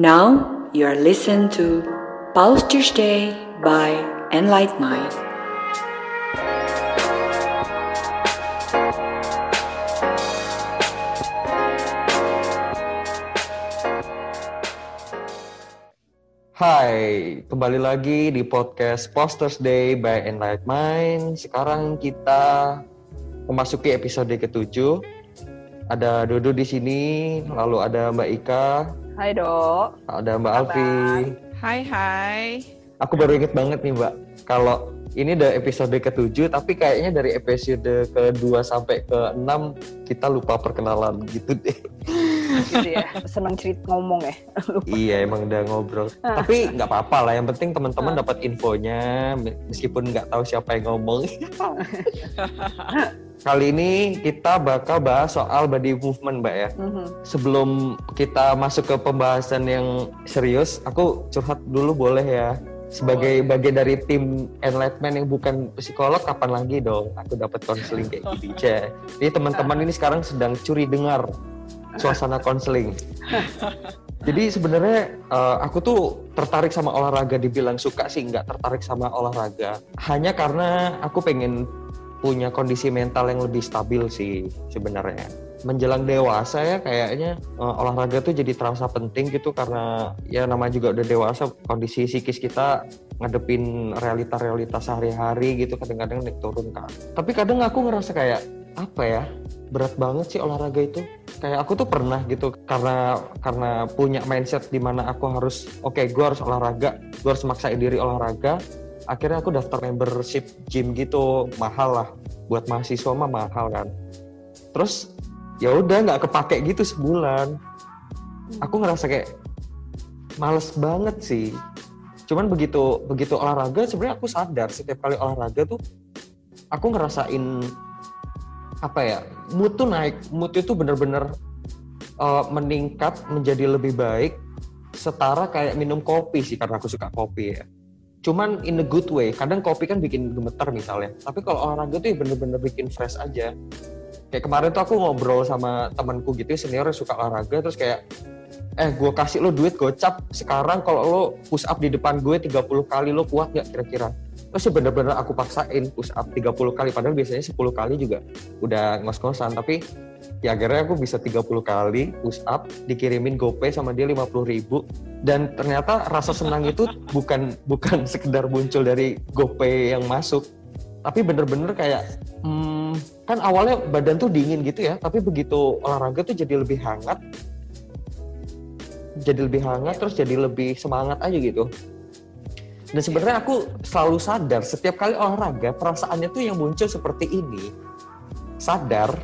Now you are listening to Pulse Tuesday by Enlight Mind. Hai, kembali lagi di podcast Posters Day by Enlight Mind. Sekarang kita memasuki episode ketujuh. Ada Dodo di sini, lalu ada Mbak Ika, Hai dok. ada Mbak? Alfi. Hai hai. Aku baru inget banget nih Mbak, kalau ini udah episode ketujuh, tapi kayaknya dari episode kedua sampai ke enam kita lupa perkenalan gitu deh. Gitu ya. Seneng cerita ngomong ya. iya emang udah ngobrol. Tapi nggak apa-apa lah. Yang penting teman-teman dapat infonya meskipun nggak tahu siapa yang ngomong. Kali ini kita bakal bahas soal body movement, Mbak ya. Mhm. Sebelum kita masuk ke pembahasan yang serius, aku curhat dulu boleh ya. Sebagai bagian dari tim enlightenment yang bukan psikolog, kapan lagi dong aku dapat konseling kayak gini, Cek. Jadi teman-teman ini sekarang sedang curi dengar suasana konseling. Jadi sebenarnya eh, aku tuh tertarik sama olahraga dibilang suka sih nggak tertarik sama olahraga. Hanya karena aku pengen punya kondisi mental yang lebih stabil sih sebenarnya. Menjelang dewasa ya kayaknya eh, olahraga tuh jadi terasa penting gitu karena ya namanya juga udah dewasa kondisi psikis kita ngadepin realita-realita sehari-hari gitu kadang-kadang naik turun kan. Tapi kadang aku ngerasa kayak apa ya berat banget sih olahraga itu kayak aku tuh pernah gitu karena karena punya mindset di mana aku harus oke gue harus olahraga gue harus maksain diri olahraga akhirnya aku daftar membership gym gitu. Mahal lah. Buat mahasiswa mah mahal kan. Terus ya udah nggak kepake gitu sebulan. Aku ngerasa kayak males banget sih. Cuman begitu begitu olahraga sebenarnya aku sadar setiap kali olahraga tuh aku ngerasain apa ya mood tuh naik. Mood itu bener-bener uh, meningkat menjadi lebih baik setara kayak minum kopi sih karena aku suka kopi ya cuman in a good way. Kadang kopi kan bikin gemeter misalnya. Tapi kalau olahraga tuh ya bener-bener bikin fresh aja. Kayak kemarin tuh aku ngobrol sama temanku gitu senior yang suka olahraga. Terus kayak eh gue kasih lo duit gocap sekarang kalau lo push up di depan gue 30 kali lo kuat nggak kira-kira? Terus ya bener-bener aku paksain push up 30 kali. Padahal biasanya 10 kali juga udah ngos-ngosan. Tapi ya akhirnya aku bisa 30 kali push up dikirimin GoPay sama dia 50 ribu. Dan ternyata rasa senang itu bukan bukan sekedar muncul dari GoPay yang masuk. Tapi bener-bener kayak hmm, kan awalnya badan tuh dingin gitu ya tapi begitu olahraga tuh jadi lebih hangat. Jadi lebih hangat terus jadi lebih semangat aja gitu. Dan sebenarnya aku selalu sadar setiap kali olahraga perasaannya tuh yang muncul seperti ini. Sadar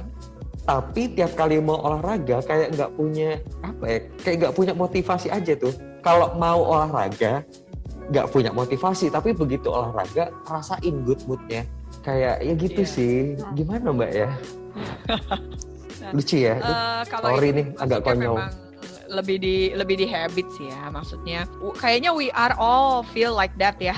tapi tiap kali mau olahraga kayak nggak punya apa ya kayak nggak punya motivasi aja tuh. Kalau mau olahraga nggak punya motivasi tapi begitu olahraga rasain good moodnya. Kayak ya gitu Iya. sih. Gimana mbak ya? Nah, lucu ya? Eh, kalau sorry nih agak konyol. memang lebih di lebih di habit sih ya maksudnya. Kayaknya we are all feel like that ya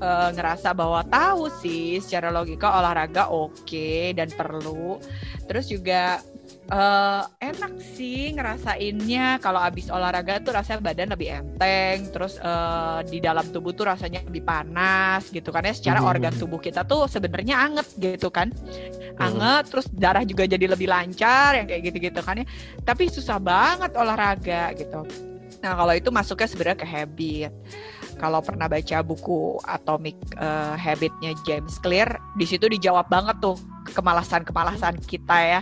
Eh, ngerasa bahwa tahu sih secara logika olahraga oke dan perlu. Terus juga eh, enak sih ngerasainnya kalau abis olahraga tuh rasanya badan lebih enteng terus eh, di dalam tubuh tuh rasanya lebih panas gitu kan ya. Secara Mhm. organ tubuh kita tuh sebenarnya anget gitu kan. Mhm. anget terus darah juga jadi lebih lancar yang kayak gitu-gitu kan ya. Tapi susah banget olahraga gitu nah kalau itu masuknya sebenarnya ke habit kalau pernah baca buku Atomic eh, Habitnya James Clear di situ dijawab banget tuh kemalasan-kemalasan kita ya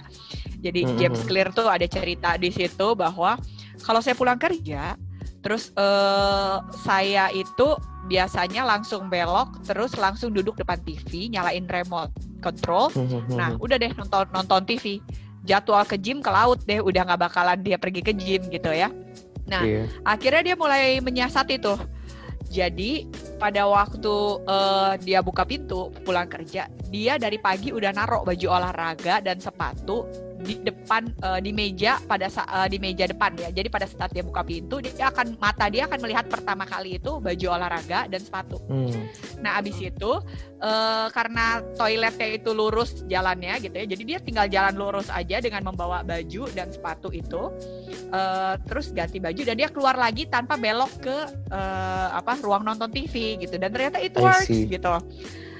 jadi Mhm. James Clear tuh ada cerita di situ bahwa kalau saya pulang kerja terus eh, saya itu biasanya langsung belok terus langsung duduk depan TV nyalain remote control Nah, udah deh nonton nonton TV. Jadwal ke gym ke laut deh, udah nggak bakalan dia pergi ke gym gitu ya. Nah, Iya. akhirnya dia mulai menyiasati tuh. Jadi pada waktu eh, dia buka pintu pulang kerja, dia dari pagi udah narok baju olahraga dan sepatu di depan uh, di meja pada uh, di meja depan ya. Jadi pada saat dia buka pintu dia akan mata dia akan melihat pertama kali itu baju olahraga dan sepatu. Hmm. Nah, abis itu uh, karena toiletnya itu lurus jalannya gitu ya. Jadi dia tinggal jalan lurus aja dengan membawa baju dan sepatu itu. Uh, terus ganti baju dan dia keluar lagi tanpa belok ke uh, apa ruang nonton TV gitu. Dan ternyata itu works gitu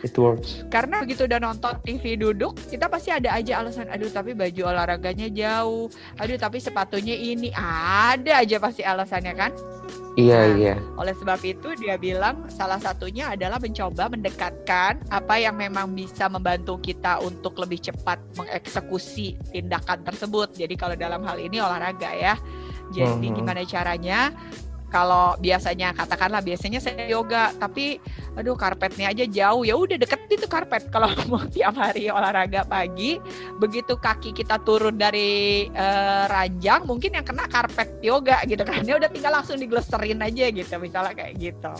it works. Karena begitu udah nonton TV duduk, kita pasti ada aja alasan, aduh tapi baju olahraganya jauh, aduh tapi sepatunya ini, ada aja pasti alasannya kan? Iya nah, iya. Oleh sebab itu dia bilang salah satunya adalah mencoba mendekatkan apa yang memang bisa membantu kita untuk lebih cepat mengeksekusi tindakan tersebut. Jadi kalau dalam hal ini olahraga ya. Jadi hmm. gimana caranya kalau biasanya katakanlah biasanya saya yoga tapi aduh karpetnya aja jauh. Ya udah deket itu karpet. Kalau mau tiap hari olahraga pagi begitu kaki kita turun dari uh, ranjang mungkin yang kena karpet yoga gitu kan. Dia udah tinggal langsung digleserin aja gitu misalnya kayak gitu.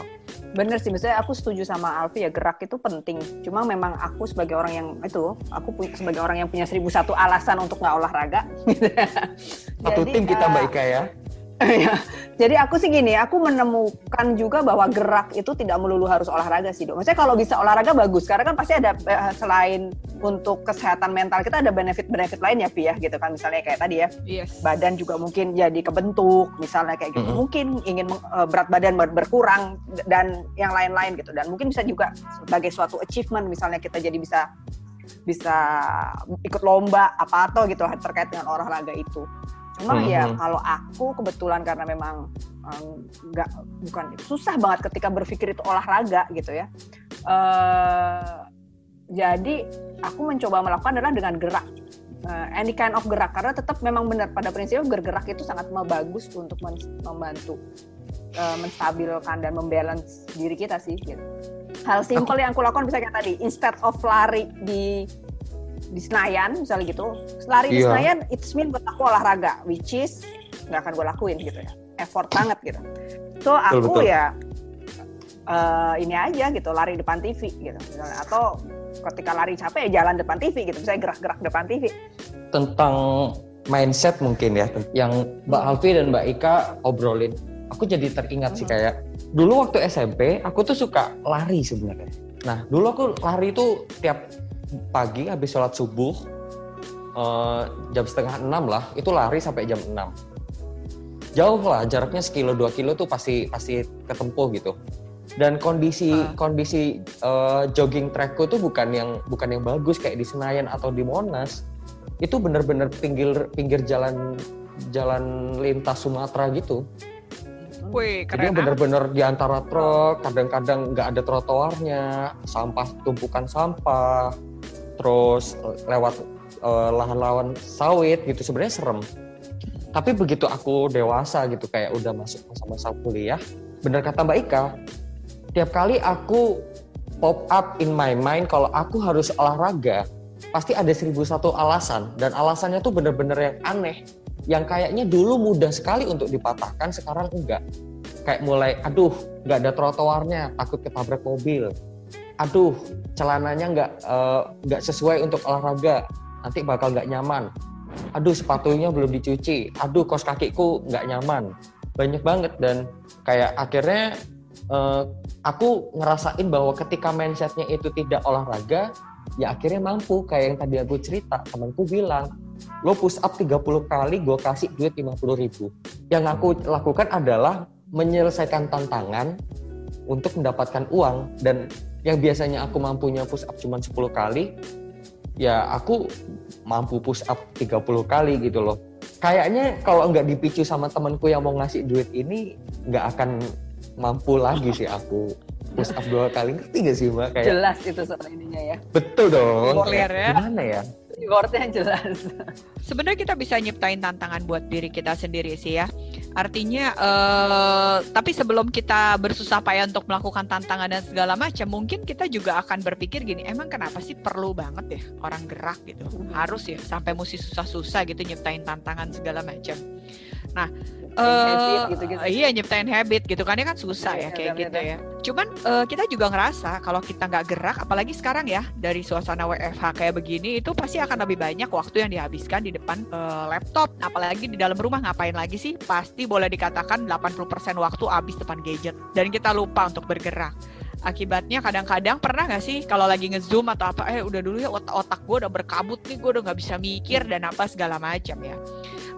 Bener sih misalnya aku setuju sama Alfi ya gerak itu penting. Cuma memang aku sebagai orang yang itu aku sebagai orang yang punya seribu satu alasan untuk nggak olahraga. Satu tim kita uh, Mbak Ika ya. Jadi aku sih gini, aku menemukan juga bahwa gerak itu tidak melulu harus olahraga sih, dok. Maksudnya kalau bisa olahraga bagus, karena kan pasti ada eh, selain untuk kesehatan mental kita ada benefit-benefit lain ya, Pi ya, gitu kan. Misalnya kayak tadi ya, yes. badan juga mungkin jadi kebentuk, misalnya kayak gitu. Mm -hmm. Mungkin ingin uh, berat badan berkurang dan yang lain-lain gitu. Dan mungkin bisa juga sebagai suatu achievement, misalnya kita jadi bisa bisa ikut lomba apa atau gitu terkait dengan olahraga itu. Cuma hmm. ya kalau aku kebetulan karena memang nggak um, bukan susah banget ketika berpikir itu olahraga gitu ya. Uh, jadi aku mencoba melakukan adalah dengan gerak. Uh, any kind of gerak karena tetap memang benar pada prinsipnya bergerak itu sangat bagus untuk membantu uh, menstabilkan dan membalance diri kita sih gitu. Hal simpel yang aku lakukan bisa kayak tadi instead of lari di di Senayan misalnya gitu. Lari di iya. Senayan it's mean buat aku olahraga which is nggak akan gue lakuin gitu ya. Effort banget gitu. So aku betul, betul. ya uh, ini aja gitu lari depan TV gitu misalnya. Atau ketika lari capek ya jalan depan TV gitu misalnya gerak-gerak depan TV tentang mindset mungkin ya yang Mbak Alfi dan Mbak Ika obrolin. Aku jadi teringat hmm. sih kayak dulu waktu SMP aku tuh suka lari sebenarnya. Nah dulu aku lari tuh tiap pagi habis sholat subuh uh, jam setengah enam lah itu lari sampai jam enam. Jauh lah jaraknya sekilo dua kilo tuh pasti pasti ketempuh gitu. Dan kondisi uh. kondisi uh, jogging trackku tuh bukan yang bukan yang bagus kayak di Senayan atau di Monas. Itu bener-bener pinggir pinggir jalan jalan lintas Sumatera gitu. Wih, keren Jadi bener-bener di antara truk, kadang-kadang nggak ada trotoarnya, sampah tumpukan sampah, terus lewat uh, lahan-lahan sawit gitu sebenarnya serem. Tapi begitu aku dewasa gitu kayak udah masuk masa-masa kuliah bener kata Mbak Ika tiap kali aku pop up in my mind kalau aku harus olahraga pasti ada seribu satu alasan. Dan alasannya tuh bener-bener yang aneh yang kayaknya dulu mudah sekali untuk dipatahkan sekarang enggak. Kayak mulai aduh nggak ada trotoarnya takut ketabrak mobil aduh celananya nggak eh, nggak uh, sesuai untuk olahraga. Nanti bakal nggak nyaman. Aduh sepatunya belum dicuci. Aduh kos kakiku nggak nyaman. Banyak banget dan kayak akhirnya uh, aku ngerasain bahwa ketika mindsetnya itu tidak olahraga ya akhirnya mampu. Kayak yang tadi aku cerita temanku bilang lo push up 30 kali gue kasih duit 50 ribu. Yang aku lakukan adalah menyelesaikan tantangan untuk mendapatkan uang dan yang biasanya aku mampunya push up cuma 10 kali ya aku mampu push up 30 kali gitu loh. Kayaknya kalau nggak dipicu sama temanku yang mau ngasih duit ini nggak akan mampu lagi sih aku push up dua kali. Ngerti gak sih mbak? Kayak jelas itu soal ininya ya. Betul dong. Ya. gimana ya rewardnya jelas. Sebenarnya kita bisa nyiptain tantangan buat diri kita sendiri sih ya. Artinya, uh, tapi sebelum kita bersusah payah untuk melakukan tantangan dan segala macam, mungkin kita juga akan berpikir gini, emang kenapa sih perlu banget ya orang gerak gitu? Harus ya sampai mesti susah-susah gitu nyiptain tantangan segala macam. Nah, habit Eh, gitu-gitu. iya nyiptain habit gitu kan ya kan susah Iya, ya kayak benar, gitu ya. Cuman eh, kita juga ngerasa kalau kita nggak gerak, apalagi sekarang ya dari suasana WFH kayak begini itu pasti akan lebih banyak waktu yang dihabiskan di depan eh, laptop. Apalagi di dalam rumah ngapain lagi sih? Pasti boleh dikatakan 80% waktu habis depan gadget dan kita lupa untuk bergerak. Akibatnya kadang-kadang pernah nggak sih kalau lagi ngezoom atau apa, eh udah dulu ya otak-otak gue udah berkabut nih, gue udah nggak bisa mikir dan apa segala macam ya.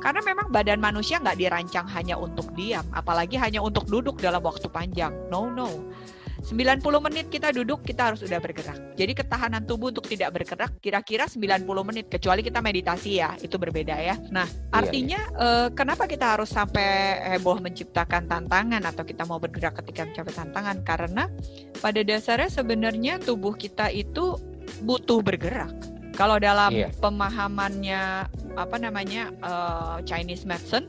Karena memang badan manusia nggak dirancang hanya untuk diam, apalagi hanya untuk duduk dalam waktu panjang. No, no. 90 menit kita duduk, kita harus udah bergerak. Jadi ketahanan tubuh untuk tidak bergerak kira-kira 90 menit, kecuali kita meditasi ya, itu berbeda ya. Nah, artinya eh, kenapa kita harus sampai heboh menciptakan tantangan atau kita mau bergerak ketika mencapai tantangan? Karena pada dasarnya sebenarnya tubuh kita itu butuh bergerak. Kalau dalam Iya. pemahamannya apa namanya eh, Chinese medicine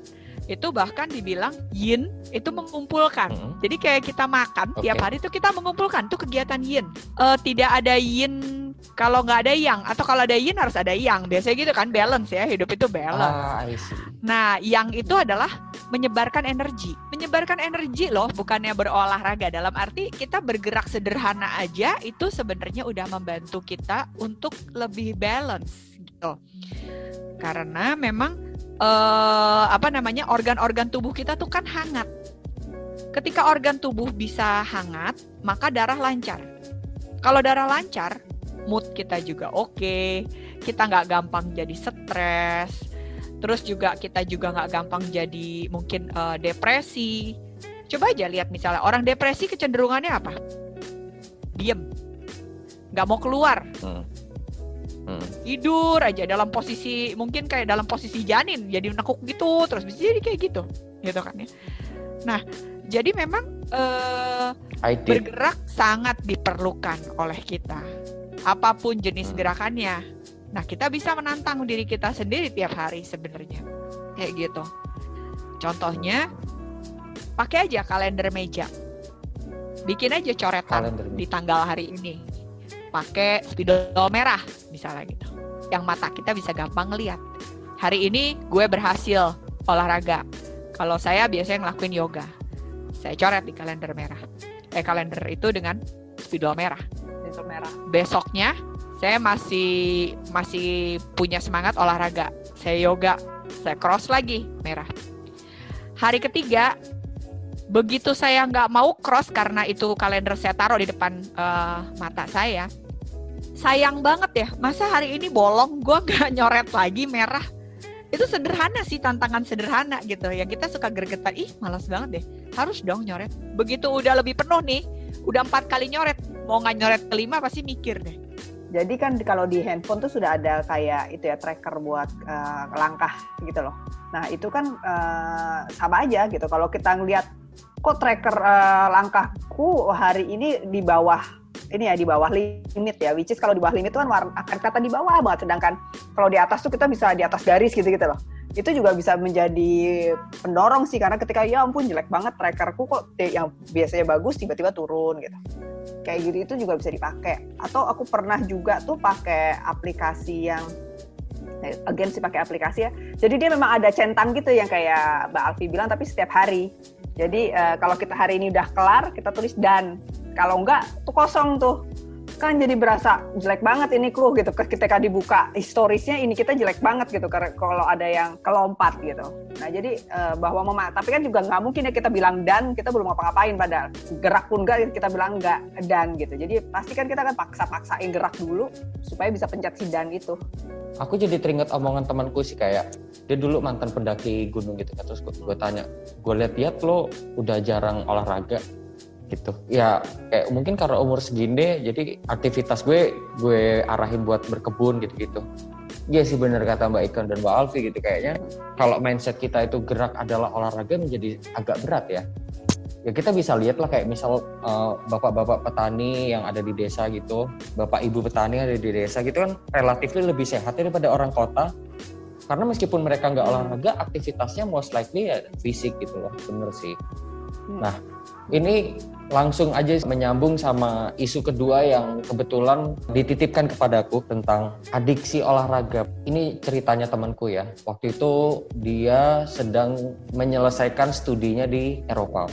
itu bahkan dibilang yin itu mengumpulkan. Mm. Jadi kayak kita makan Oke. tiap hari itu kita mengumpulkan tuh kegiatan yin. Eh, tidak ada yin kalau nggak ada yang atau kalau ada yin harus ada yang. Biasanya gitu kan balance ya hidup itu balance. Ah, I see. Nah, yang itu adalah menyebarkan energi. Menyebarkan energi loh, bukannya berolahraga. Dalam arti kita bergerak sederhana aja itu sebenarnya udah membantu kita untuk lebih balance gitu. Karena memang eh, apa namanya organ-organ tubuh kita tuh kan hangat. Ketika organ tubuh bisa hangat, maka darah lancar. Kalau darah lancar, mood kita juga oke. Kita nggak gampang jadi stres, Terus juga kita juga nggak gampang jadi mungkin eh, depresi. Coba aja lihat misalnya orang depresi kecenderungannya apa? Diem, nggak mau keluar, Hmm. Hmm. tidur aja dalam posisi mungkin kayak dalam posisi janin, jadi nekuk gitu, terus bisa jadi kayak gitu, gitu kan ya. Nah, jadi memang did. bergerak sangat diperlukan oleh kita. Apa pun jenis Hmm. gerakannya. Nah, kita bisa menantang diri kita sendiri tiap hari sebenarnya. Kayak gitu. Contohnya, pakai aja kalender meja. Bikin aja coretan di tanggal hari ini. Pakai spidol merah misalnya gitu. Yang mata kita bisa gampang ngeliat. Hari ini gue berhasil olahraga. Kalau saya biasanya ngelakuin yoga. Saya coret di kalender merah. Eh kalender itu dengan spidol merah. Itu merah. Besoknya saya masih masih punya semangat olahraga. Saya yoga, saya cross lagi merah. Hari ketiga begitu saya nggak mau cross karena itu kalender saya taruh di depan eh, mata saya. Sayang banget ya, masa hari ini bolong, gue nggak nyoret lagi merah. Itu sederhana sih, tantangan sederhana gitu. Yang kita suka gergetan, ih malas banget deh. Harus dong nyoret. Begitu udah lebih penuh nih, udah empat kali nyoret, mau nggak nyoret kelima pasti mikir deh. Jadi kan kalau di handphone tuh sudah ada kayak itu ya tracker buat eh, langkah gitu loh. Nah itu kan eh, sama aja gitu. Kalau kita ngelihat kok tracker eh, langkahku hari ini di bawah ini ya di bawah limit ya. Which is kalau di bawah limit itu kan warna, akan kelihatan di bawah banget. Sedangkan kalau di atas tuh kita bisa di atas garis gitu gitu loh. Itu juga bisa menjadi pendorong sih karena ketika ya ampun jelek banget trackerku kok eh, yang biasanya bagus tiba-tiba turun gitu kayak gitu itu juga bisa dipakai atau aku pernah juga tuh pakai aplikasi yang eh, again sih pakai aplikasi ya jadi dia memang ada centang gitu yang kayak Mbak Alfi bilang tapi setiap hari jadi eh, kalau kita hari ini udah kelar kita tulis dan kalau enggak tuh kosong tuh. Kan jadi berasa jelek banget ini clue gitu ketika dibuka historisnya ini kita jelek banget gitu karena kalau ada yang kelompat gitu. Nah jadi eh, bahwa mema tapi kan juga nggak mungkin ya kita bilang dan kita belum ngapa-ngapain padahal gerak pun enggak kita bilang enggak dan gitu. Jadi pasti kan kita kan paksa-paksain gerak dulu supaya bisa pencet si dan itu. Aku jadi teringat omongan temanku sih kayak dia dulu mantan pendaki gunung gitu kan terus gue tanya gue lihat-lihat lo udah jarang olahraga gitu. Ya kayak mungkin karena umur segini jadi aktivitas gue gue arahin buat berkebun gitu-gitu. Iya sih bener kata Mbak Ikan dan Mbak Alfi gitu kayaknya kalau mindset kita itu gerak adalah olahraga menjadi agak berat ya. Ya kita bisa lihat lah kayak misal eh, bapak-bapak petani yang ada di desa gitu bapak ibu petani yang ada di desa gitu kan relatif lebih sehat daripada orang kota. Karena meskipun mereka nggak olahraga aktivitasnya most likely ya fisik gitu loh bener sih. Nah, ini langsung aja menyambung sama isu kedua yang kebetulan dititipkan kepadaku tentang adiksi olahraga. Ini ceritanya temanku ya. Waktu itu dia sedang menyelesaikan studinya di Eropa.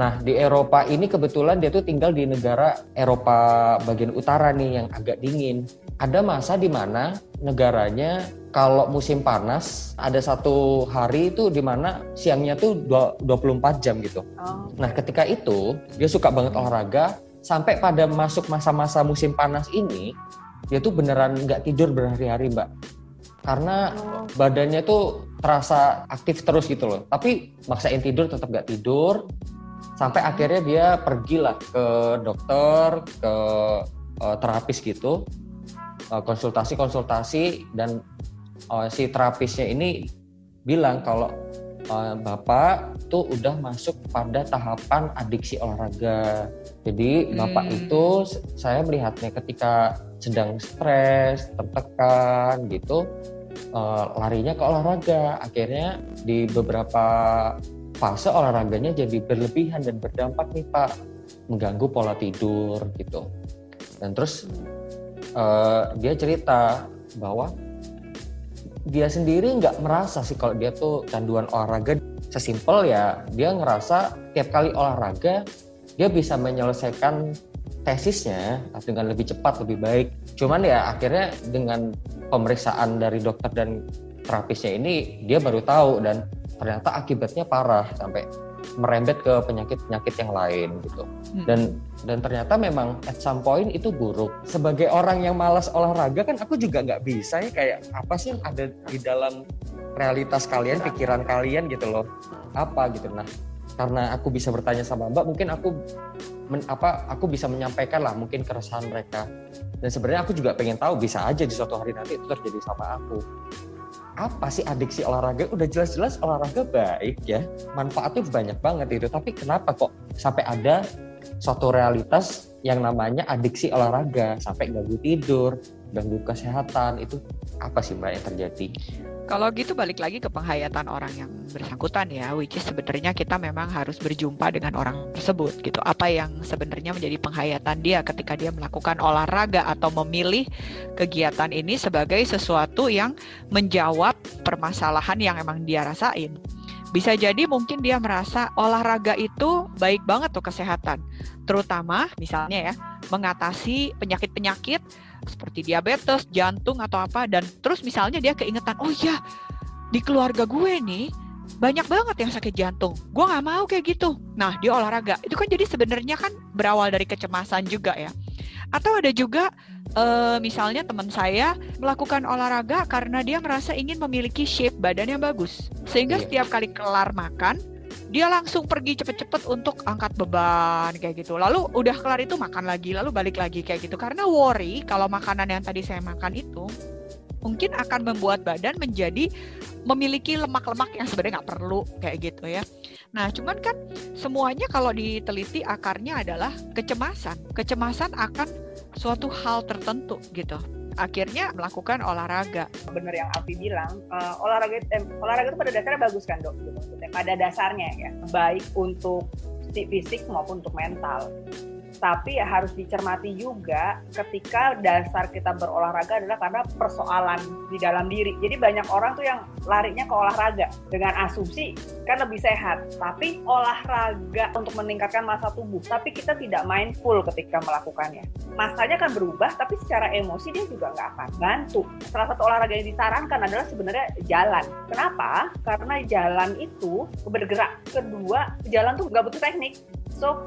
Nah, di Eropa ini kebetulan dia tuh tinggal di negara Eropa bagian utara nih yang agak dingin. Ada masa di mana negaranya kalau musim panas ada satu hari itu di mana siangnya tuh dua- 24 jam gitu. Oh. Nah, ketika itu dia suka banget olahraga sampai pada masuk masa-masa musim panas ini dia tuh beneran nggak tidur berhari-hari, Mbak. Karena Oh. badannya tuh terasa aktif terus gitu loh. Tapi maksain tidur tetap nggak tidur sampai akhirnya dia pergilah ke dokter, ke eh, terapis gitu, eh, konsultasi-konsultasi dan eh, si terapisnya ini bilang kalau eh, bapak tuh udah masuk pada tahapan adiksi olahraga. Jadi bapak Hmm. itu s- saya melihatnya ketika sedang stres, tertekan gitu, eh, larinya ke olahraga. Akhirnya di beberapa fase olahraganya jadi berlebihan dan berdampak nih pak, mengganggu pola tidur gitu. Dan terus eh, dia cerita bahwa dia sendiri nggak merasa sih kalau dia tuh canduan olahraga. Sesimpel ya dia ngerasa tiap kali olahraga dia bisa menyelesaikan tesisnya dengan lebih cepat lebih baik. Cuman ya akhirnya dengan pemeriksaan dari dokter dan terapisnya ini dia baru tahu dan ternyata akibatnya parah sampai merembet ke penyakit-penyakit yang lain gitu. Hmm. dan dan ternyata memang at some point itu buruk. Sebagai orang yang malas olahraga kan aku juga nggak bisa ya kayak apa sih yang ada di dalam realitas kalian pikiran kalian gitu loh. Apa? gitu. Nah karena aku bisa bertanya sama mbak mungkin aku men- apa aku bisa menyampaikan lah mungkin keresahan mereka. Dan sebenarnya aku juga pengen tahu bisa aja di suatu hari nanti itu terjadi sama aku apa sih adiksi olahraga? Udah jelas-jelas olahraga baik ya. Manfaatnya banyak banget itu. Tapi kenapa kok sampai ada suatu realitas yang namanya adiksi olahraga? Sampai ganggu tidur ganggu kesehatan itu apa sih mbak yang terjadi Kalau gitu balik lagi ke penghayatan orang yang bersangkutan ya, which is sebenarnya kita memang harus berjumpa dengan orang tersebut gitu. Apa yang sebenarnya menjadi penghayatan dia ketika dia melakukan olahraga atau memilih kegiatan ini sebagai sesuatu yang menjawab permasalahan yang emang dia rasain. Bisa jadi mungkin dia merasa olahraga itu baik banget tuh kesehatan. Terutama misalnya ya, mengatasi penyakit-penyakit seperti diabetes, jantung atau apa dan terus misalnya dia keingetan, oh iya di keluarga gue nih banyak banget yang sakit jantung. Gue nggak mau kayak gitu. Nah dia olahraga itu kan jadi sebenarnya kan berawal dari kecemasan juga ya. Atau ada juga eh, misalnya teman saya melakukan olahraga karena dia merasa ingin memiliki shape badan yang bagus. Sehingga Iya. setiap kali kelar makan dia langsung pergi cepet-cepet untuk angkat beban kayak gitu. Lalu udah kelar itu makan lagi, lalu balik lagi kayak gitu. Karena worry kalau makanan yang tadi saya makan itu mungkin akan membuat badan menjadi memiliki lemak-lemak yang sebenarnya nggak perlu kayak gitu ya. Nah, cuman kan semuanya kalau diteliti akarnya adalah kecemasan. Kecemasan akan suatu hal tertentu gitu. Akhirnya melakukan olahraga. bener yang Alfi bilang eh, olahraga eh, olahraga itu pada dasarnya bagus kan dok? Gitu pada dasarnya ya. Baik untuk si fisik maupun untuk mental tapi ya harus dicermati juga ketika dasar kita berolahraga adalah karena persoalan di dalam diri. Jadi banyak orang tuh yang larinya ke olahraga. Dengan asumsi kan lebih sehat. Tapi olahraga untuk meningkatkan masa tubuh. Tapi kita tidak mindful ketika melakukannya. Masanya kan berubah tapi secara emosi dia juga nggak akan bantu salah satu olahraga yang disarankan adalah sebenarnya jalan. Kenapa? Karena jalan itu bergerak. Kedua jalan tuh nggak butuh teknik. So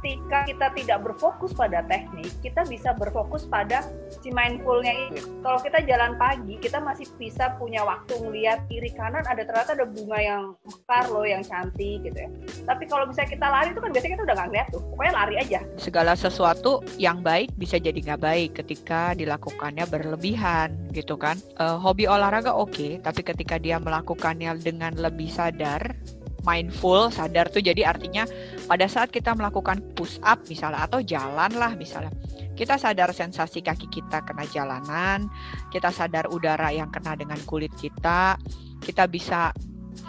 ketika kita tidak berfokus pada teknik kita bisa berfokus pada si mindfulnya ini kalau kita jalan pagi kita masih bisa punya waktu melihat kiri kanan ada ternyata ada bunga yang mekar loh yang cantik gitu ya. Tapi kalau misalnya kita lari itu kan biasanya kita udah nggak ngeliat tuh pokoknya lari aja. Segala sesuatu yang baik bisa jadi nggak baik ketika dilakukannya berlebihan gitu kan. Eh, hobi olahraga oke, tapi ketika dia melakukannya dengan lebih sadar, mindful, sadar tuh jadi artinya pada saat kita melakukan push up misalnya atau jalan lah misalnya. Kita sadar sensasi kaki kita kena jalanan, kita sadar udara yang kena dengan kulit kita, kita bisa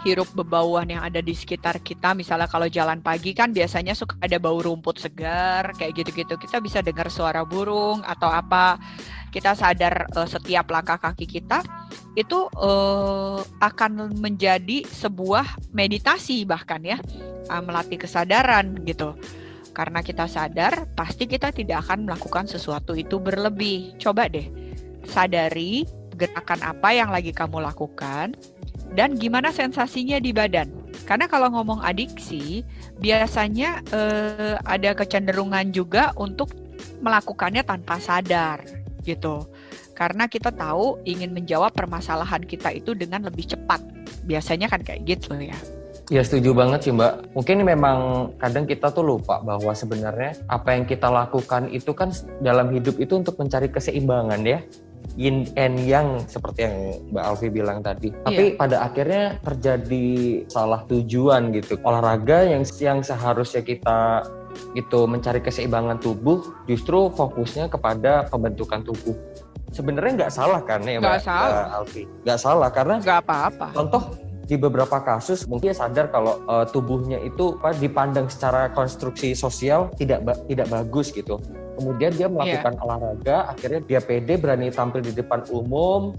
hirup bebauan yang ada di sekitar kita. Misalnya kalau jalan pagi kan biasanya suka ada bau rumput segar kayak gitu-gitu. Kita bisa dengar suara burung atau apa. Kita sadar uh, setiap langkah kaki kita itu uh, akan menjadi sebuah meditasi bahkan ya uh, melatih kesadaran gitu. Karena kita sadar, pasti kita tidak akan melakukan sesuatu itu berlebih. Coba deh, sadari gerakan apa yang lagi kamu lakukan, dan gimana sensasinya di badan. Karena kalau ngomong adiksi, biasanya eh, ada kecenderungan juga untuk melakukannya tanpa sadar, gitu. Karena kita tahu ingin menjawab permasalahan kita itu dengan lebih cepat. Biasanya kan kayak gitu ya. Ya setuju banget sih Mbak. Mungkin memang kadang kita tuh lupa bahwa sebenarnya apa yang kita lakukan itu kan dalam hidup itu untuk mencari keseimbangan ya. Yin and yang seperti yang Mbak Alfi bilang tadi. Tapi Iya. pada akhirnya terjadi salah tujuan gitu. Olahraga yang yang seharusnya kita itu mencari keseimbangan tubuh justru fokusnya kepada pembentukan tubuh. Sebenarnya nggak salah kan ya Mbak, salah. Alfi? Nggak salah karena Nggak apa-apa. Contoh di beberapa kasus mungkin dia sadar kalau eh, tubuhnya itu apa dipandang secara konstruksi sosial tidak ba- tidak bagus gitu. Kemudian dia melakukan olahraga, akhirnya dia pede berani tampil di depan umum,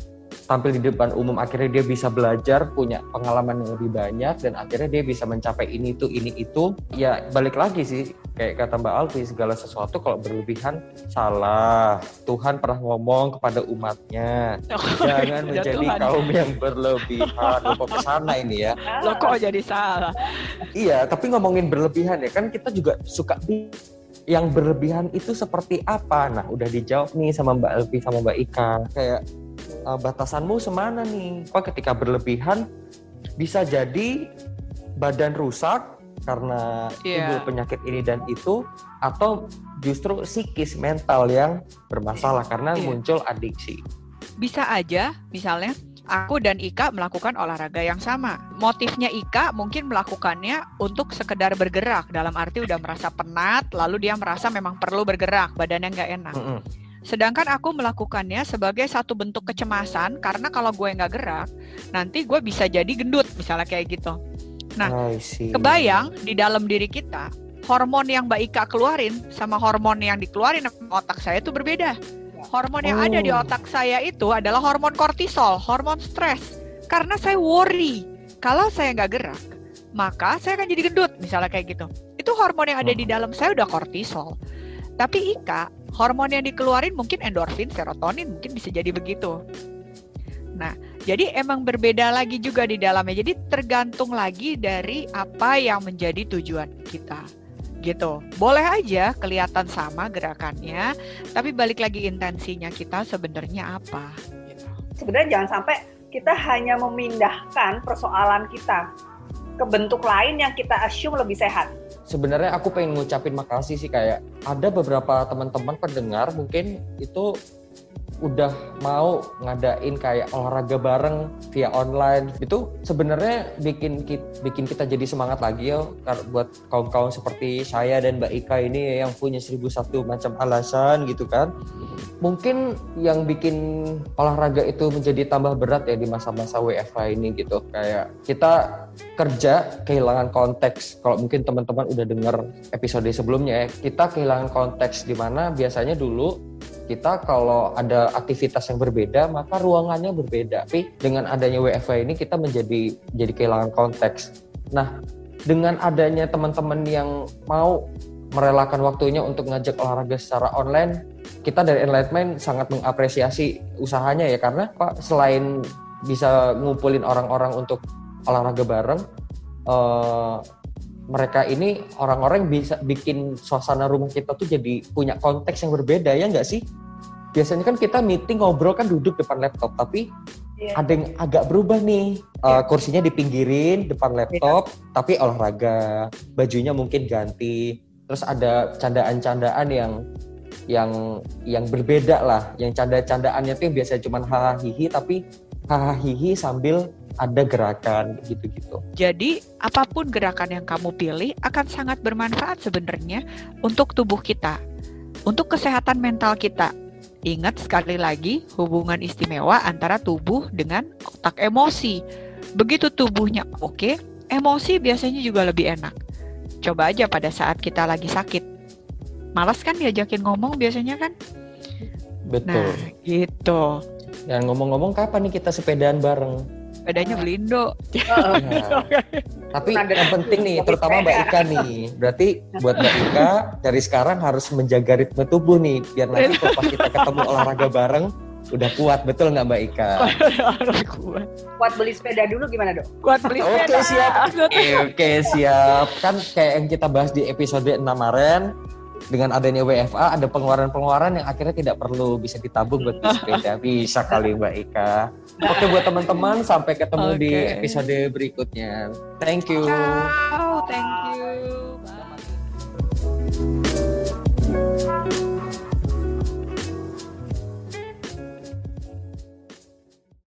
tampil di depan umum akhirnya dia bisa belajar, punya pengalaman yang lebih banyak dan akhirnya dia bisa mencapai ini itu ini itu. Ya balik lagi sih kayak kata Mbak Alfi segala sesuatu kalau berlebihan salah. Tuhan pernah ngomong kepada umatnya jangan Ya menjadi Tuhan. kaum yang berlebihan. Lupa ke sana ini ya. Lo kok jadi salah? Iya, tapi ngomongin berlebihan ya kan kita juga suka yang berlebihan itu seperti apa? Nah, udah dijawab nih sama Mbak Elvi sama Mbak Ika. Kayak eh, batasanmu semana nih? Apa ketika berlebihan bisa jadi badan rusak karena Iya. timbul penyakit ini dan itu atau justru psikis mental yang bermasalah karena Iya. muncul adiksi. Bisa aja, misalnya aku dan Ika melakukan olahraga yang sama. Motifnya Ika mungkin melakukannya untuk sekedar bergerak, dalam arti udah merasa penat, lalu dia merasa memang perlu bergerak, badannya nggak enak. Mm-mm. Sedangkan aku melakukannya sebagai satu bentuk kecemasan, karena kalau gue nggak gerak, nanti gue bisa jadi gendut, misalnya kayak gitu. Nah. Kebayang di dalam diri kita, hormon yang Mbak Ika keluarin sama hormon yang dikeluarin otak saya itu berbeda. Hormon yang ada di Oh. otak saya itu adalah hormon kortisol, hormon stres. Karena saya worry, kalau saya nggak gerak, maka saya akan jadi gendut, misalnya kayak gitu. Itu hormon yang ada di dalam saya udah kortisol. Tapi Ika, hormon yang dikeluarin mungkin endorfin, serotonin, mungkin bisa jadi begitu. Nah, jadi emang berbeda lagi juga di dalamnya. Jadi tergantung lagi dari apa yang menjadi tujuan kita. Gitu. Boleh aja kelihatan sama gerakannya, tapi balik lagi intensinya kita sebenarnya apa. Gitu. sebenarnya jangan sampai kita hanya memindahkan persoalan kita ke bentuk lain yang kita assume lebih sehat. sebenarnya aku pengen ngucapin makasih sih kayak ada beberapa teman-teman pendengar mungkin itu udah mau ngadain kayak olahraga bareng via online. Itu sebenarnya bikin ki- bikin kita jadi semangat lagi ya buat kaum-kaum seperti saya dan Mbak Ika ini yang punya 1001 macam alasan gitu kan. Mungkin yang bikin olahraga itu menjadi tambah berat ya di masa-masa WFH ini gitu. Kayak kita kerja kehilangan konteks. Kalau mungkin teman-teman udah dengar episode sebelumnya ya kita kehilangan konteks di mana biasanya dulu kita kalau ada aktivitas yang berbeda maka ruangannya berbeda. Tapi dengan adanya WFH ini kita menjadi jadi kehilangan konteks. Nah dengan adanya teman-teman yang mau merelakan waktunya untuk ngajak olahraga secara online kita dari Enlightenment sangat mengapresiasi usahanya ya. Karena Pak selain bisa ngumpulin orang-orang untuk olahraga bareng eh, mereka ini orang-orang bisa bikin suasana rumah kita tuh jadi punya konteks yang berbeda ya nggak sih? Biasanya kan kita meeting ngobrol kan duduk depan laptop, tapi Iya. ada yang agak berubah nih. Eh, kursinya dipinggirin depan laptop, tapi olahraga, bajunya mungkin ganti. Terus ada candaan-candaan yang yang yang berbeda lah. Yang canda-candaannya tuh yang biasanya cuma hahaha hihi, tapi hahaha hihi sambil ada gerakan gitu-gitu. Jadi, apa pun gerakan yang kamu pilih akan sangat bermanfaat sebenarnya untuk tubuh kita, untuk kesehatan mental kita. Ingat sekali lagi hubungan istimewa antara tubuh dengan otak emosi. begitu tubuhnya oke, emosi biasanya juga lebih enak. Coba aja pada saat kita lagi sakit. Malas kan diajakin ngomong biasanya kan? Betul. Nah, gitu. Dan ngomong-ngomong kapan nih kita sepedaan bareng? Bedanya belindo. Nah, tapi Ada yang penting nih, terutama Mbak. Ika nih. Berarti buat Mbak Ika dari sekarang harus menjaga ritme tubuh nih, biar nanti kalau pas kita ketemu olahraga bareng udah kuat, betul nggak Mbak Ika? kuat. Beli sepeda dulu gimana dok? Kuat beli Oke sepeda. siap. Eh, Oke siap. Kan kayak yang kita bahas di episode 6 kemarin dengan adanya WFA ada pengeluaran-pengeluaran yang akhirnya tidak perlu bisa ditabung buat beli sepeda. Bisa kali Mbak Ika. Oke buat teman-teman sampai ketemu di Oke. episode berikutnya. Thank you. Ciao, thank you. Bye.